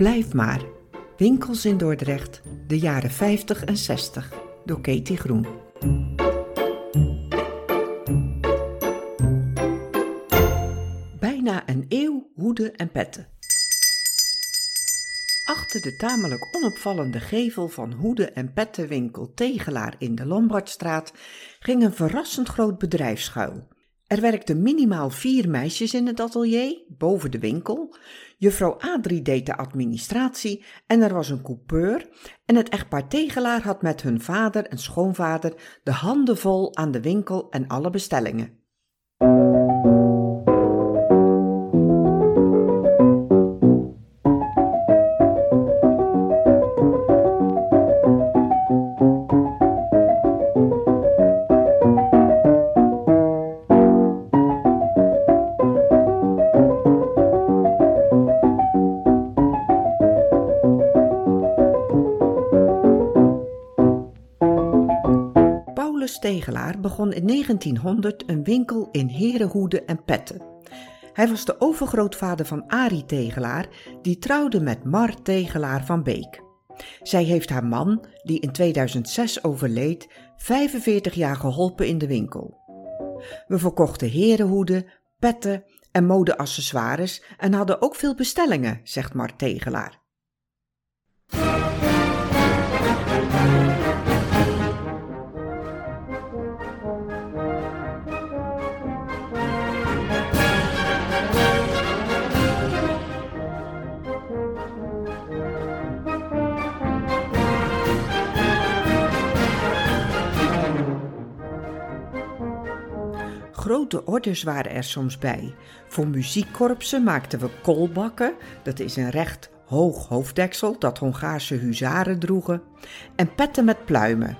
Blijf maar. Winkels in Dordrecht, de jaren 50 en 60, door Katie Groen. Bijna een eeuw hoeden en petten. Achter de tamelijk onopvallende gevel van hoeden- en pettenwinkel Tegelaar in de Lombardstraat ging een verrassend groot bedrijf schuil. Er werkten minimaal vier meisjes in het atelier, boven de winkel. Juffrouw Adrie deed de administratie en er was een coupeur. En het echtpaar Tegelaar had met hun vader en schoonvader de handen vol aan de winkel en alle bestellingen. Tegelaar begon in 1900 een winkel in herenhoeden en petten. Hij was de overgrootvader van Arie Tegelaar, die trouwde met Mar Tegelaar van Beek. Zij heeft haar man, die in 2006 overleed, 45 jaar geholpen in de winkel. We verkochten herenhoeden, petten en modeaccessoires en hadden ook veel bestellingen, zegt Mar Tegelaar. Grote orders waren er soms bij. Voor muziekkorpsen maakten we kolbakken, dat is een recht hoog hoofddeksel dat Hongaarse huzaren droegen, en petten met pluimen.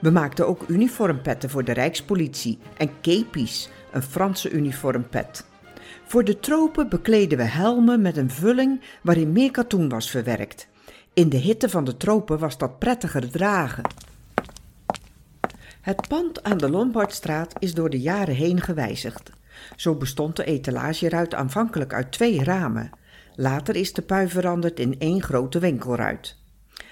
We maakten ook uniformpetten voor de Rijkspolitie en kepies, een Franse uniformpet. Voor de tropen bekleden we helmen met een vulling waarin meer katoen was verwerkt. In de hitte van de tropen was dat prettiger dragen. Het pand aan de Lombardstraat is door de jaren heen gewijzigd. Zo bestond de etalageruit aanvankelijk uit twee ramen. Later is de pui veranderd in één grote winkelruit.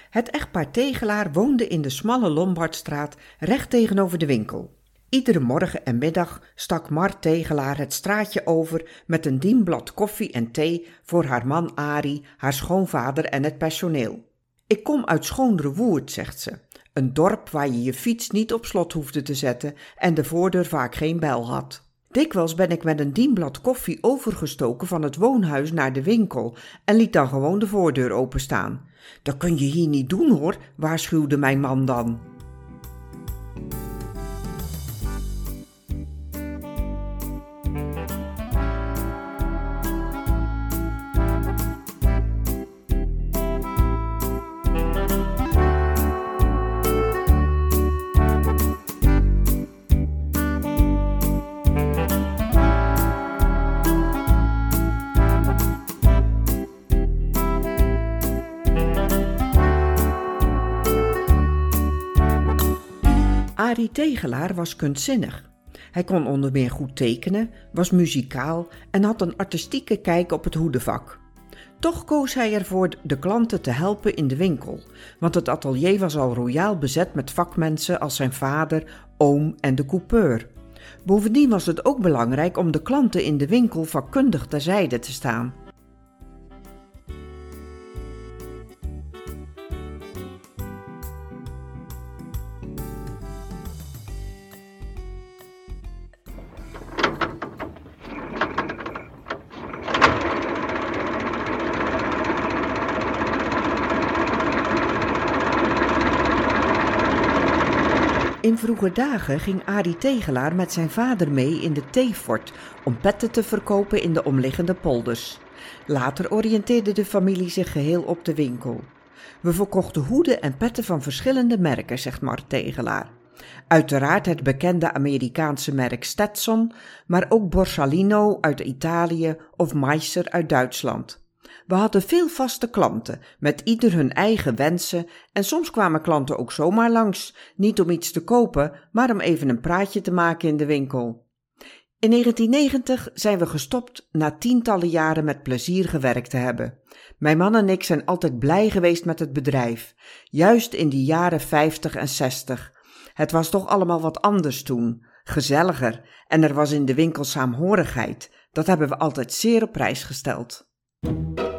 Het echtpaar Tegelaar woonde in de smalle Lombardstraat recht tegenover de winkel. Iedere morgen en middag stak Mar Tegelaar het straatje over met een dienblad koffie en thee voor haar man Arie, haar schoonvader en het personeel. Ik kom uit Schoonrewoerd, zegt ze. Een dorp waar je je fiets niet op slot hoefde te zetten en de voordeur vaak geen bel had. Dikwijls ben ik met een dienblad koffie overgestoken van het woonhuis naar de winkel en liet dan gewoon de voordeur openstaan. Dat kun je hier niet doen hoor, waarschuwde mijn man dan. Arie Tegelaar was kunstzinnig. Hij kon onder meer goed tekenen, was muzikaal en had een artistieke kijk op het hoedenvak. Toch koos hij ervoor de klanten te helpen in de winkel, want het atelier was al royaal bezet met vakmensen als zijn vader, oom en de coupeur. Bovendien was het ook belangrijk om de klanten in de winkel vakkundig terzijde te staan. In vroege dagen ging Arie Tegelaar met zijn vader mee in de theefort om petten te verkopen in de omliggende polders. Later oriënteerde de familie zich geheel op de winkel. We verkochten hoeden en petten van verschillende merken, zegt Mart Tegelaar. Uiteraard het bekende Amerikaanse merk Stetson, maar ook Borsalino uit Italië of Meister uit Duitsland. We hadden veel vaste klanten, met ieder hun eigen wensen en soms kwamen klanten ook zomaar langs, niet om iets te kopen, maar om even een praatje te maken in de winkel. In 1990 zijn we gestopt na tientallen jaren met plezier gewerkt te hebben. Mijn man en ik zijn altijd blij geweest met het bedrijf, juist in die jaren 50 en 60. Het was toch allemaal wat anders toen, gezelliger en er was in de winkel saamhorigheid. Dat hebben we altijd zeer op prijs gesteld. you.